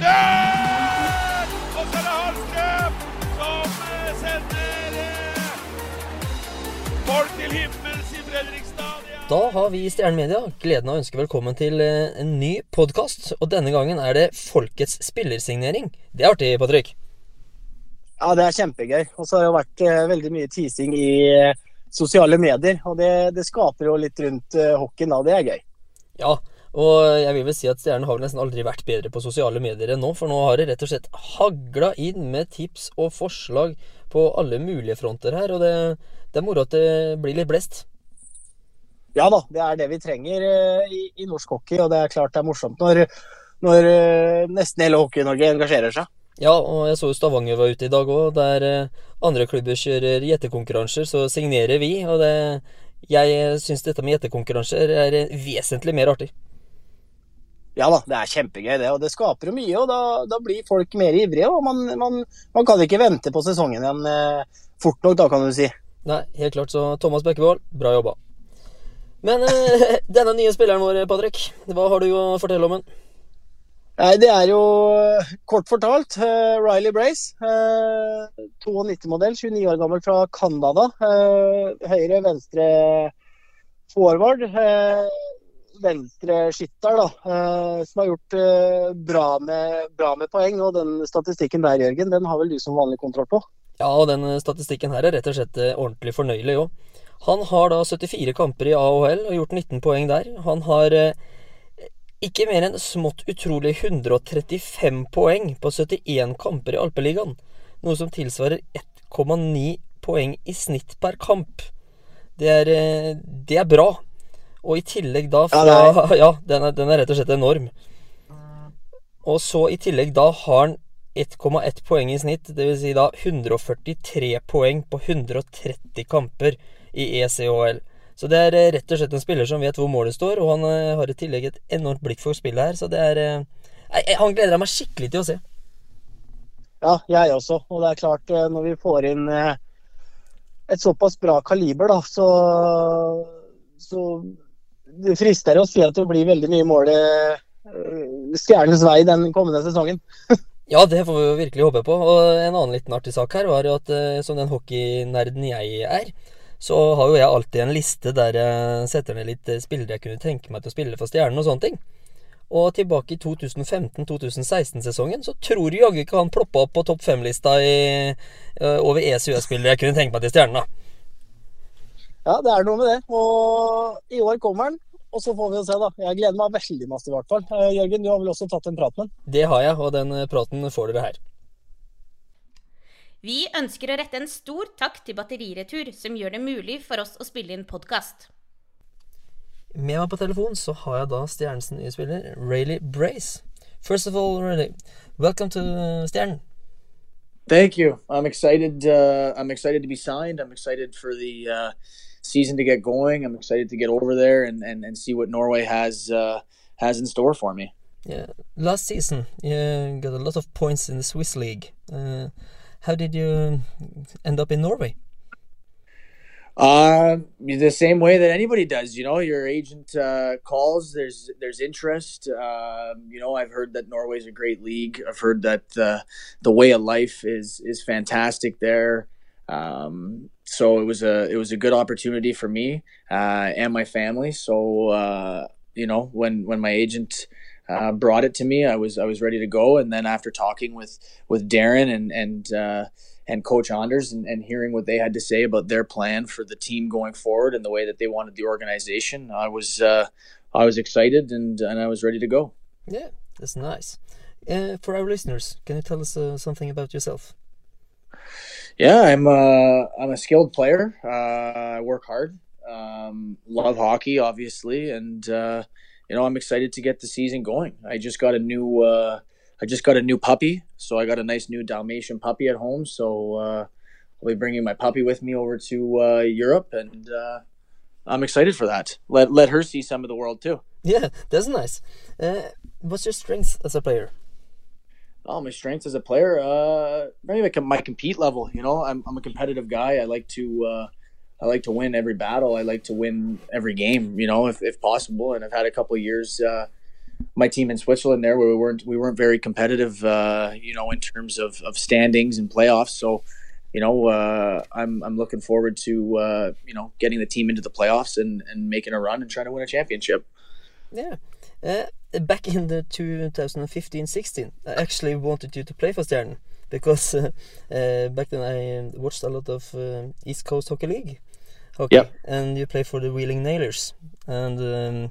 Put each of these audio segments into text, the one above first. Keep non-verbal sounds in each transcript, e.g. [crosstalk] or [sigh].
retur! Og så er det Hallstrøm som eh, sender eh, folk til himmels i Fredrikstad. Da har vi i Stjernen Media gleden av å ønske velkommen til eh, en ny podkast. Og denne gangen er det Folkets spillersignering. Det er artig, Patrick. Ja, det er kjempegøy. Og så har det vært veldig mye teasing i sosiale medier. Og det, det skaper jo litt rundt hockeyen da. Det er gøy. Ja, og jeg vil vel si at Stjernen har vel nesten aldri vært bedre på sosiale medier enn nå. For nå har det rett og slett hagla inn med tips og forslag på alle mulige fronter her. Og det, det er moro at det blir litt blest. Ja da, det er det vi trenger eh, i, i norsk hockey. Og det er klart det er morsomt når, når eh, nesten hele Hockey-Norge engasjerer seg. Ja, og jeg så jo Stavanger var ute i dag òg, der eh, andre klubber kjører gjettekonkurranser, så signerer vi. Og det, jeg syns dette med gjettekonkurranser er vesentlig mer artig. Ja da, det er kjempegøy det. Og det skaper jo mye, og da, da blir folk mer ivrige. Og man, man, man kan ikke vente på sesongen igjen eh, fort nok, da kan du si. Nei, helt klart. Så Thomas Bekkevold, bra jobba. Men eh, [laughs] denne nye spilleren vår, Patrick, hva har du å fortelle om den? Nei, det er jo eh, kort fortalt eh, Riley Brace. eh, 92-modell, 29 år gammel fra Canada. Eh, høyre, venstre forward. Eh, Venstreskytter, da. Eh, som har gjort eh, bra, med, bra med poeng. Og den statistikken der, Jørgen, den har vel du som vanlig kontroll på? Ja, og den eh, statistikken her er rett og slett eh, ordentlig fornøyelig òg. Han har da 74 kamper i AHL og gjort 19 poeng der. Han har eh, ikke mer enn smått utrolig 135 poeng på 71 kamper i Alpeligaen. Noe som tilsvarer 1,9 poeng i snitt per kamp. Det er, eh, det er bra. Og i tillegg da fra Ja, [laughs] Ja, den, er, den er rett og slett enorm. Og så i tillegg da har han 1,1 poeng i snitt, dvs. Si da 143 poeng på 130 kamper i ECHL. Så det er eh, rett og slett en spiller som vet hvor målet står, og han eh, har i tillegg et enormt blikk for spillet her, så det er jeg, nei, Han gleder jeg meg skikkelig til å se. Ja, jeg også. Og det er klart, eh, når vi får inn eh, et såpass bra kaliber, da, så, så det frister å si at det blir veldig mye mål eh, Stjernens vei den kommende sesongen. [laughs] Ja, det får vi jo virkelig håpe på. Og en annen liten artig sak her var jo at eh, som den hockeynerden jeg er, så har jo jeg alltid en liste der jeg setter ned litt eh, spillere jeg kunne tenke meg til å spille for Stjernen og sånne ting. Og tilbake i 2015-2016-sesongen så tror jaggu ikke han ploppa opp på topp fem-lista over ECU-spillere jeg kunne tenke meg til Stjernen, da. Ja, det er noe med det. Og i år kommer den. Og så får vi jo se, da. Jeg gleder meg veldig masse, i hvert fall. Eh, Jørgen, du har vel også tatt en prat med den? Det har jeg, og den eh, praten får dere her. Vi ønsker å rette en stor takk til Batteriretur, som gjør det mulig for oss å spille inn podkast. Med meg på telefon så har jeg da Stjernens nye spiller, Rayleigh Brace. First of all, Rayleigh, welcome to uh, Stjernen. Thank you. I'm excited. Uh, I'm excited to be signed. I'm excited for the uh, season to get going. I'm excited to get over there and, and, and see what Norway has uh, has in store for me. Yeah, last season you got a lot of points in the Swiss league. Uh, how did you end up in Norway? Uh, the same way that anybody does. You know, your agent uh, calls. There's there's interest. Um, you know, I've heard that Norway's a great league. I've heard that the the way of life is is fantastic there. Um, so it was a it was a good opportunity for me uh, and my family. So uh, you know, when when my agent uh, brought it to me, I was I was ready to go. And then after talking with with Darren and and uh, and Coach Anders and, and hearing what they had to say about their plan for the team going forward and the way that they wanted the organization, I was uh, I was excited and and I was ready to go. Yeah, that's nice. For our listeners, can you tell us uh, something about yourself? Yeah, I'm a I'm a skilled player. Uh, I work hard. Um, love hockey, obviously, and uh, you know I'm excited to get the season going. I just got a new uh, I just got a new puppy, so I got a nice new Dalmatian puppy at home. So uh, I'll be bringing my puppy with me over to uh, Europe, and uh, I'm excited for that. Let let her see some of the world too. Yeah, that's nice. What's your strengths as a player? Oh, my strengths as a player, uh, maybe like my compete level. You know, I'm, I'm a competitive guy. I like to, uh, I like to win every battle. I like to win every game. You know, if, if possible. And I've had a couple of years uh, my team in Switzerland there, where we weren't we weren't very competitive, uh, you know, in terms of, of standings and playoffs. So, you know, uh, I'm I'm looking forward to uh, you know getting the team into the playoffs and, and making a run and trying to win a championship. Yeah. Uh, back in the 2015-16, I actually wanted you to play for Stjernen because uh, uh, back then I watched a lot of East Coast Hockey League hockey, Yep. and you play for the Wheeling Nailers, and um,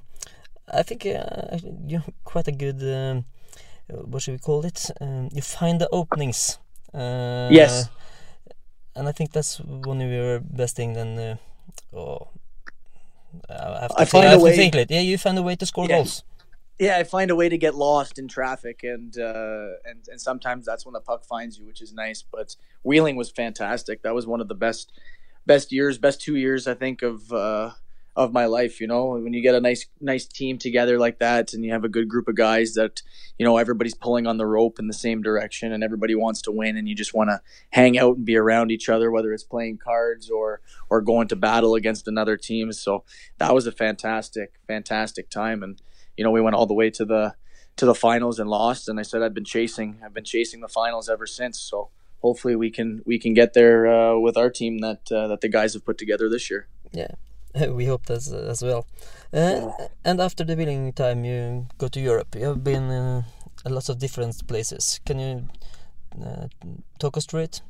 I think uh, you're quite a good. Um, what should we call it? Um, you find the openings. Uh, Yes. And I think that's one of your best things. Then, uh, oh, I have to, I find I a have to way- think it. Yeah, you find a way to score Yeah. goals. Yeah, I find a way to get lost in traffic, and uh, and and sometimes that's when the puck finds you, which is nice. But Wheeling was fantastic. That was one of the best best years, best two years I think of uh, of my life. You know, when you get a nice nice team together like that, and you have a good group of guys that you know everybody's pulling on the rope in the same direction, and everybody wants to win, and you just want to hang out and be around each other, whether it's playing cards or or going to battle against another team. So that was a fantastic fantastic time, and you know we went all the way to the to the finals and lost and i said i've been chasing i've been chasing the finals ever since so hopefully we can we can get there uh, with our team that uh, that the guys have put together this year Yeah, [laughs] we hope that's uh, as well. Uh, and after the Wheeling time, you go to Europe. You have been in a lot of different places. Can you uh, talk us through it?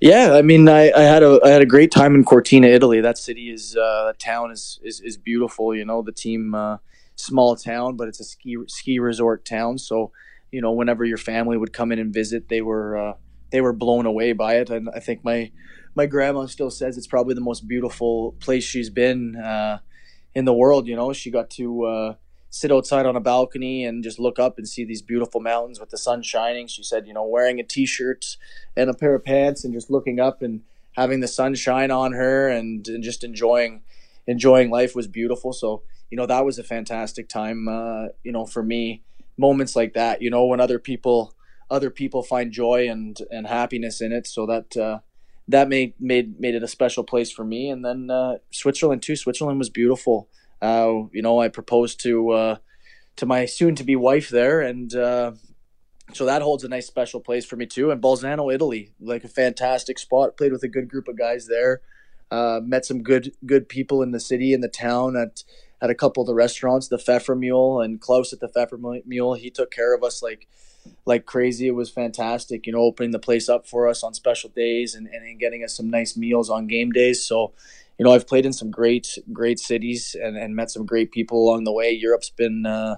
yeah i mean I, I had a i had a great time in cortina italy that city is uh that town is, is is beautiful you know the team uh small town but it's a ski ski resort town. So you know whenever your family would come in and visit they were uh they were blown away by it. And i think my my grandma still says it's probably the most beautiful place she's been uh in the world you know? She got to uh sit outside on a balcony and just look up and see these beautiful mountains with the sun shining. She said you know wearing a t-shirt and a pair of pants and just looking up and having the sun shine on her and, and just enjoying enjoying life was beautiful. So you know that was a fantastic time uh, you know for me moments like that you know when other people other people find joy and and happiness in it so that uh, that made made made it a special place for me and then uh, Switzerland too Switzerland was beautiful uh, you know I proposed to uh, to my soon to be wife there and uh, so that holds a nice special place for me too. And Bolzano, Italy, like a fantastic spot. Played with a good group of guys there. Met some good good people in the city in the town at at a couple of the restaurants. The Pfeffer Mule and Klaus at the Pfeffer Mule. He took care of us like like crazy. It was fantastic. You know, opening the place up for us on special days and, and getting us some nice meals on game days. So. You know, I've played in some great, great cities and, and met some great people along the way. Europe's been uh,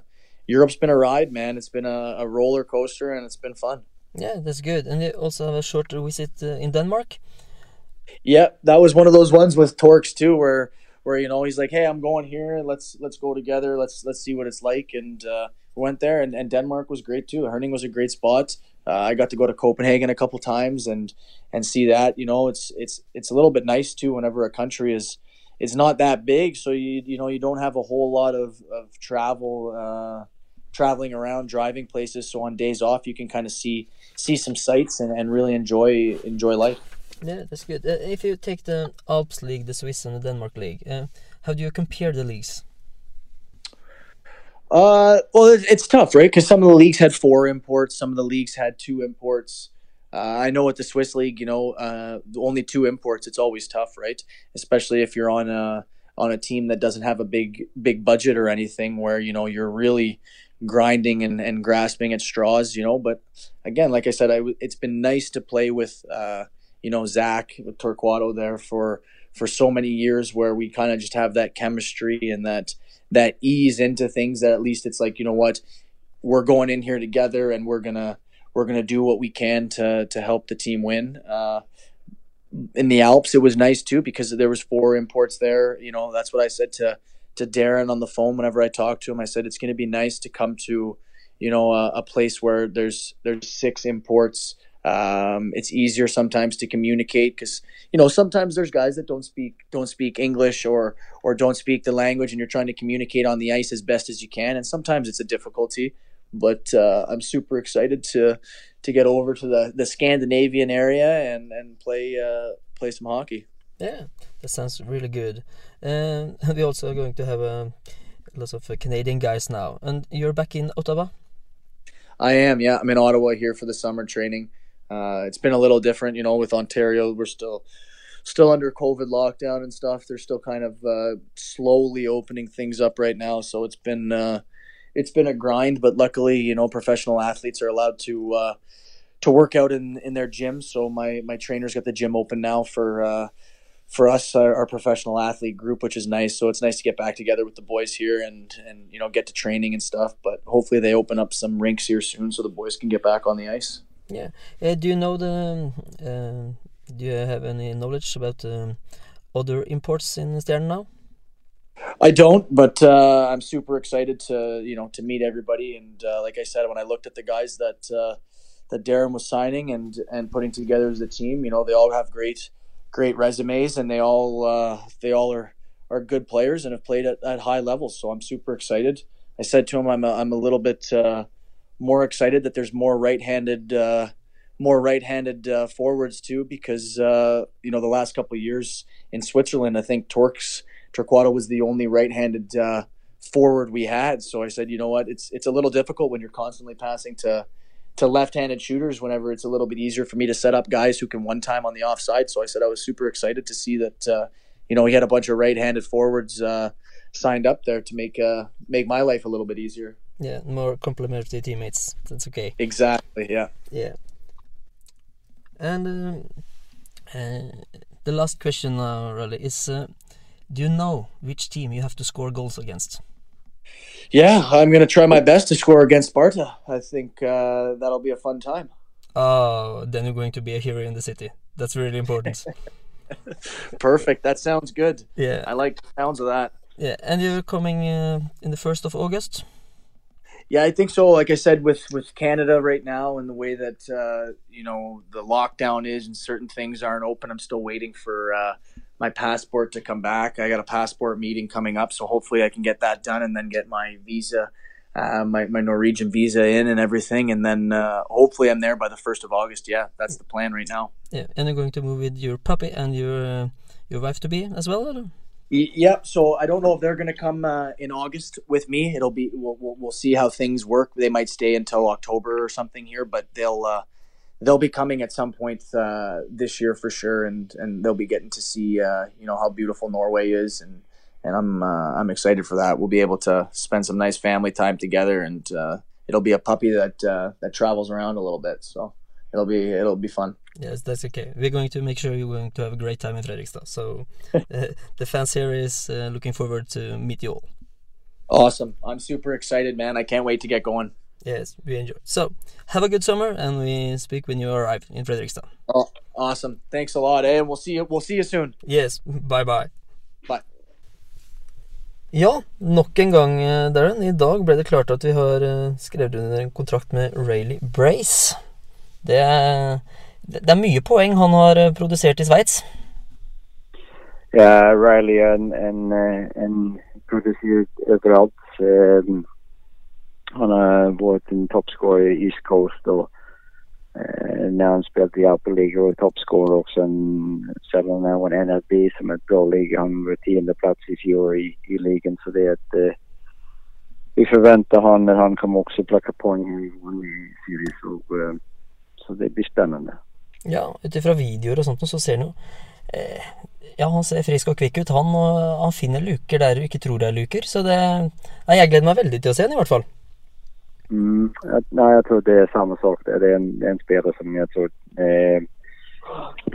Europe's been a ride, man. It's been a, a roller coaster and it's been fun. Yeah, that's good. And you also have a short visit uh, in Denmark. Yeah, that was one of those ones with Torx too, where where you know he's like, "Hey, I'm going here. Let's let's go together. Let's let's see what it's like." And uh, we went there, and, and Denmark was great too. Herning was a great spot. Uh, I got to go to Copenhagen a couple times and and see that. You know, it's it's it's a little bit nice too. Whenever a country is it's not that big, so you you know you don't have a whole lot of of travel. Uh, traveling around driving places so on days off you can kind of see see some sights and, and really enjoy enjoy life Yeah, that's good. Uh, if you take the Alps League, the Swiss and the Denmark League, uh, how do you compare the leagues? Uh, well, it's, it's tough, right? Because some of the leagues had four imports, some of the leagues had two imports. Uh, I know with the Swiss league, you know, uh, only two imports. It's always tough, right? Especially if you're on a on a team that doesn't have a big big budget or anything, where you know you're really grinding and, and grasping at straws, you know. But again, like I said, I w- it's been nice to play with, uh, you know, Zach with Torquato there for for so many years, where we kind of just have that chemistry and that that ease into things that at least it's like you know what? We're going in here together and we're gonna we're gonna do what we can to to help the team win. Uh in the alps it was nice too because there was four imports there. You know that's what i said to to darren on the phone whenever i talked to him. I said it's going to be nice to come to you know a, a place where there's there's six imports um, it's easier sometimes to communicate because you know sometimes there's guys that don't speak don't speak english or or don't speak the language and you're trying to communicate on the ice as best as you can and sometimes it's a difficulty but uh, i'm super excited to to get over to the the scandinavian area and and play uh, play some hockey Yeah, that sounds really good. Um, [laughs] we also are going to have a lots of uh, Canadian guys now, and you're back in Ottawa. I am, yeah. I'm in Ottawa here for the summer training. Uh, it's been a little different, you know, with Ontario. We're still still under COVID lockdown and stuff. They're still kind of uh, slowly opening things up right now, so it's been uh, it's been a grind. But luckily, you know, professional athletes are allowed to uh, to work out in in their gyms. So my my trainer's got the gym open now for uh, for us, our, our, professional athlete group, which is nice. So it's nice to get back together with the boys here and and you know get to training and stuff. But hopefully they open up some rinks here soon so the boys can get back on the ice. Yeah. Uh, do you know the? Uh, do you have any knowledge about um, other imports in Stjernen now? I don't, but uh, I'm super excited to you know to meet everybody. And uh, like I said, when I looked at the guys that that Darren was signing and and putting together as a team, you know, they all have great great resumes, and they all they all are are good players and have played at, at high levels. So I'm super excited. I said to him, I'm a, I'm a little bit more excited that there's more right-handed uh, more right-handed uh, forwards too, because uh, you know the last couple years in Switzerland, I think Torx Torquato was the only right-handed uh, forward we had. So I said, you know what, it's it's a little difficult when you're constantly passing to to left-handed shooters whenever it's a little bit easier for me to set up guys who can one time on the offside. So I said I was super excited to see that uh, you know he had a bunch of right-handed forwards uh, signed up there to make uh, make my life a little bit easier. Yeah, more complementary teammates. That's okay. Exactly. Yeah. Yeah. And um, uh, the last question now really is: uh, Do you know which team you have to score goals against? Yeah, I'm going to try my best to score against Sparta. I think uh, that'll be a fun time. Oh, then you're going to be a hero in the city. That's really important. [laughs] Perfect. That sounds good. Yeah. I like the sounds of that. Yeah, and you're coming uh, in the 1st of August? Yeah, I think so. Like I said, with, with Canada right now and the way that, uh, you know, the lockdown is and certain things aren't open, I'm still waiting for uh, my passport to come back. I got a passport meeting coming up, so hopefully I can get that done and then get my visa, uh, my my Norwegian visa in and everything, and then uh, hopefully I'm there by the first of August. Yeah, that's the plan right now. Yeah, and you're going to move with your puppy and your uh, your wife to be as well. Or? Yep. So I don't know if they're going to come uh, in August with me. It'll be we'll, we'll, see how things work. They might stay until October or something here, but they'll uh, they'll be coming at some point uh, this year for sure, and and they'll be getting to see uh, you know how beautiful Norway is, and and I'm uh, I'm excited for that. We'll be able to spend some nice family time together, and uh, it'll be a puppy that that travels around a little bit, so it'll be it'll be fun. Yes, that's okay. We're going to make sure you're going to have a great time in Fredrikstad. So [laughs] uh, the fans here is looking forward to meet you all. Awesome! I'm super excited, man. I can't wait to get going. Yes, we enjoy. So, have a good summer, and we speak when you arrive in Fredrikstad. Oh, awesome! Thanks a lot, eh? And we'll see you. We'll see you soon. Yes, bye bye. Bye. Ja, nok en gang, eh, Darren. I dag ble det klart at vi har eh, skrevet under en kontrakt med Riley Brace. Det er, det er mye poeng han har eh, produsert i Sveits. Ja, Riley han, han, eh, produsert overalt. Eh, han har vært en toppskårer i East Coast. når han spilte i Apple-ligaen og toppskårer også, selv om han var NRB, som er et bra liga. Han var tiendeplass i fjor i, i vi forventer han, men han kommer også plukke poeng i series. Så det blir spennende. Ja, ut ifra videoer og sånt så ser han jo eh, Ja, han ser frisk og kvikk ut, han. Og han finner luker der du ikke tror det er luker. Så det ja, Jeg gleder meg veldig til å se han, i hvert fall. Mm, nei, jeg tror det er samme sak. Det er en, en spiller som jeg tror eh,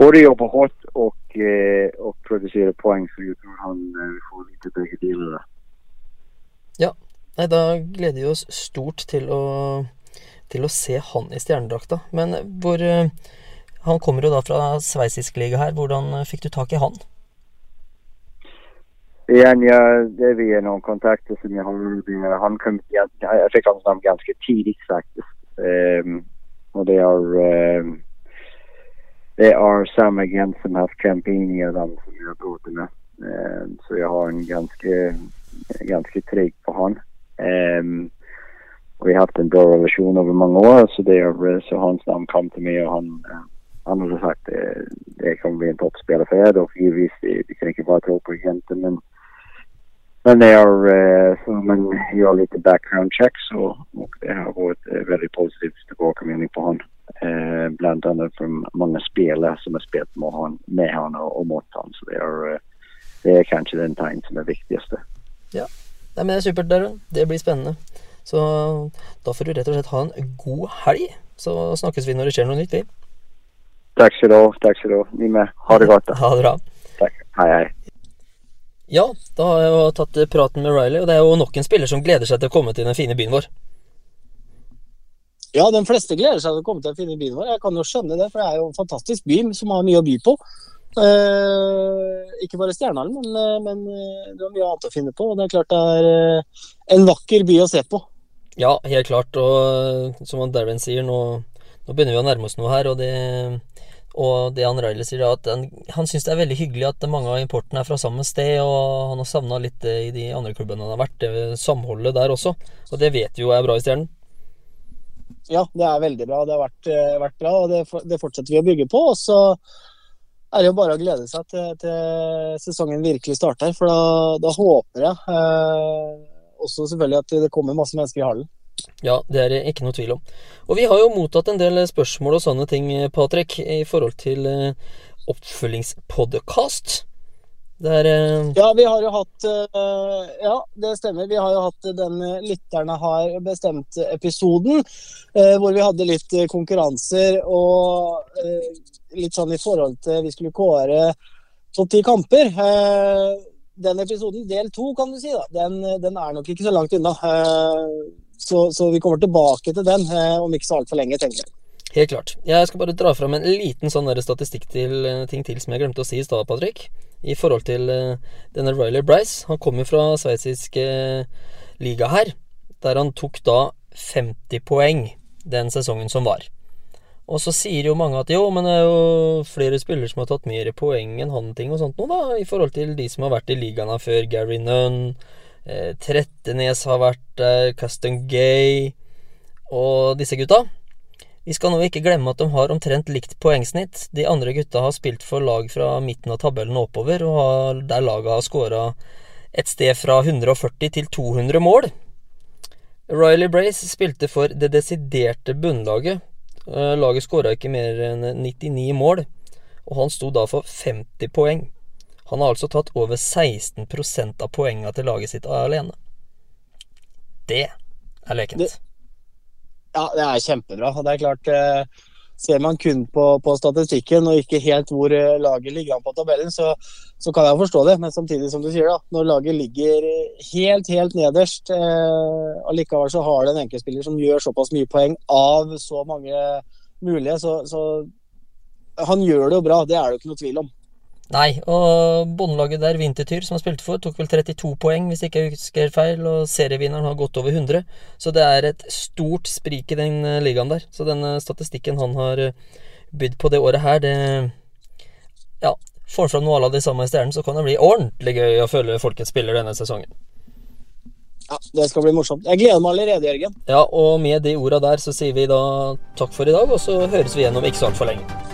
både jobber hardt og, eh, og produserer poeng, Så jeg tror han eh, får litt begge deler. Ja, Nei, da gleder vi oss stort til å, til å se han i stjernedrakta. Men hvor eh, han kommer jo da fra sveitsisk liga her. Hvordan eh, fikk du tak i han? Igjen, ja, det er via noen kontakter som jeg har. Han kom, jeg, jeg fikk hans navn ganske tidlig, faktisk. Um, og det er um, det er samme agent som har Campini og dem som jeg har gått med. Um, så jeg har en ganske, ganske trygg på han. Um, og vi har hatt en bra relasjon over mange år, så, er, så hans navn kom til meg, og han, eh, han har sagt det, det kommer bli en toppspelare för er och givetvis, vi kan inte bara tro på agenten men Men det har, eh, så man gör lite background checks och, och det har varit eh, väldigt positivt tillbakemelding på honom. Eh, bland annat från många spelare som har spelat med honom, med honom och, mot honom. Så det är, eh, det är kanske den tegn som är viktigaste. Ja. Nej, men det är supert, Darren. Det blir spennende. Så da får du rett og slett ha en god helg. Så snakkes vi når det skjer noe nytt, vi. Tack skal du ha, takk skal du ha. Ni med. Ha det godt. da. Ha det bra. Takk. Hei, hei. Ja, da har jeg jo tatt praten med Riley, og det er jo nok en spiller som gleder seg til å komme til den fine byen vår. Ja, de fleste gleder seg til å komme til den fine byen vår. Jeg kan jo skjønne det, for det er jo en fantastisk by som har mye å by på. Eh, ikke bare Stjernehallen, men, eh, men eh, det er mye annet å finne på. Og det er klart det er eh, en vakker by å se på. Ja, helt klart. Og som Darren sier, nå, nå begynner vi å nærme oss noe her. Og det, og det Riley sier, er at han, han syns det er veldig hyggelig at mange av importene er fra samme sted. Og han har savna litt det i de andre klubbene han har vært, det samholdet der også. Og det vet vi jo er bra i Stjernen. Ja, det er veldig bra. Det har vært, eh, vært bra, og det, det fortsetter vi å bygge på. Og så er det jo bare å glede seg til, til sesongen virkelig starter. For da, da håper jeg eh, også selvfølgelig at det kommer masse mennesker i hallen. Ja, det er det ikke noe tvil om. Og vi har jo mottatt en del spørsmål og sånne ting, Patrick, i forhold til eh, oppfølgingspodkast. Det er eh, Ja, vi har jo hatt eh, Ja, det stemmer. Vi har jo hatt den Lytterne har bestemt-episoden. Hvor vi hadde litt konkurranser og litt sånn i forhold til Vi skulle kåre topp ti kamper. Den episoden, del to, kan du si, da, den, den er nok ikke så langt unna. Så, så vi kommer tilbake til den eh, om ikke så altfor lenge, tenker jeg. Helt klart. Jeg skal bare dra fram en liten sånn statistikk til eh, ting til som jeg glemte å si i stad, Patrick. I forhold til eh, denne Ryler Bryce. Han kom jo fra sveitsisk liga her, der han tok da 50 poeng den sesongen som var. Og så sier jo mange at jo, men det er jo flere spillere som har tatt mer poeng enn han ting og sånt nå, da, i forhold til de som har vært i ligaen her før. Gary Nunn, Trettenes har vært der, Custom Gay og disse gutta. Vi skal nå ikke glemme at de har omtrent likt poengsnitt. De andre gutta har spilt for lag fra midten av tabellen og oppover, og der laget har scora et sted fra 140 til 200 mål. Riley Brace spilte for det desiderte bunnlaget. Eh, Laget skåra ikke mer enn 99 mål, og han sto da for 50 poeng. Han har altså tatt over 16% av poenga til laget sitt alene. Det er lekent. Det- Ja, det er kjempebra. Det er klart, eh, ser man kun på, på statistikken og ikke helt hvor eh, laget ligger an på tabellen, så, så kan jeg forstå det. Men samtidig, som du sier, da, når laget ligger helt, helt nederst, eh, likevel så har det en enkeltspiller som gjør såpass mye poeng av så mange mulige, så, så han gjør det jo bra. Det er det jo ikke noe tvil om. Nei, og båndlaget der, Vintertyr, som han spilte for, tok vel 32 poeng, hvis ikke jeg husker feil, og serievinneren har gått over 100. Så det er et stort sprik i den eh, ligaen der. Så den eh, statistikken han har eh, bydd på det året her, det Ja, får fram noe av de samme i Stjernen, så kan det bli ordentlig gøy å følge folkets spiller denne sesongen. Ja, Det skal bli morsomt. Jeg gleder meg allerede, Jørgen. Ja, og med de orda der så sier vi da takk for i dag, og så høres vi igjen om ikke så altfor lenge.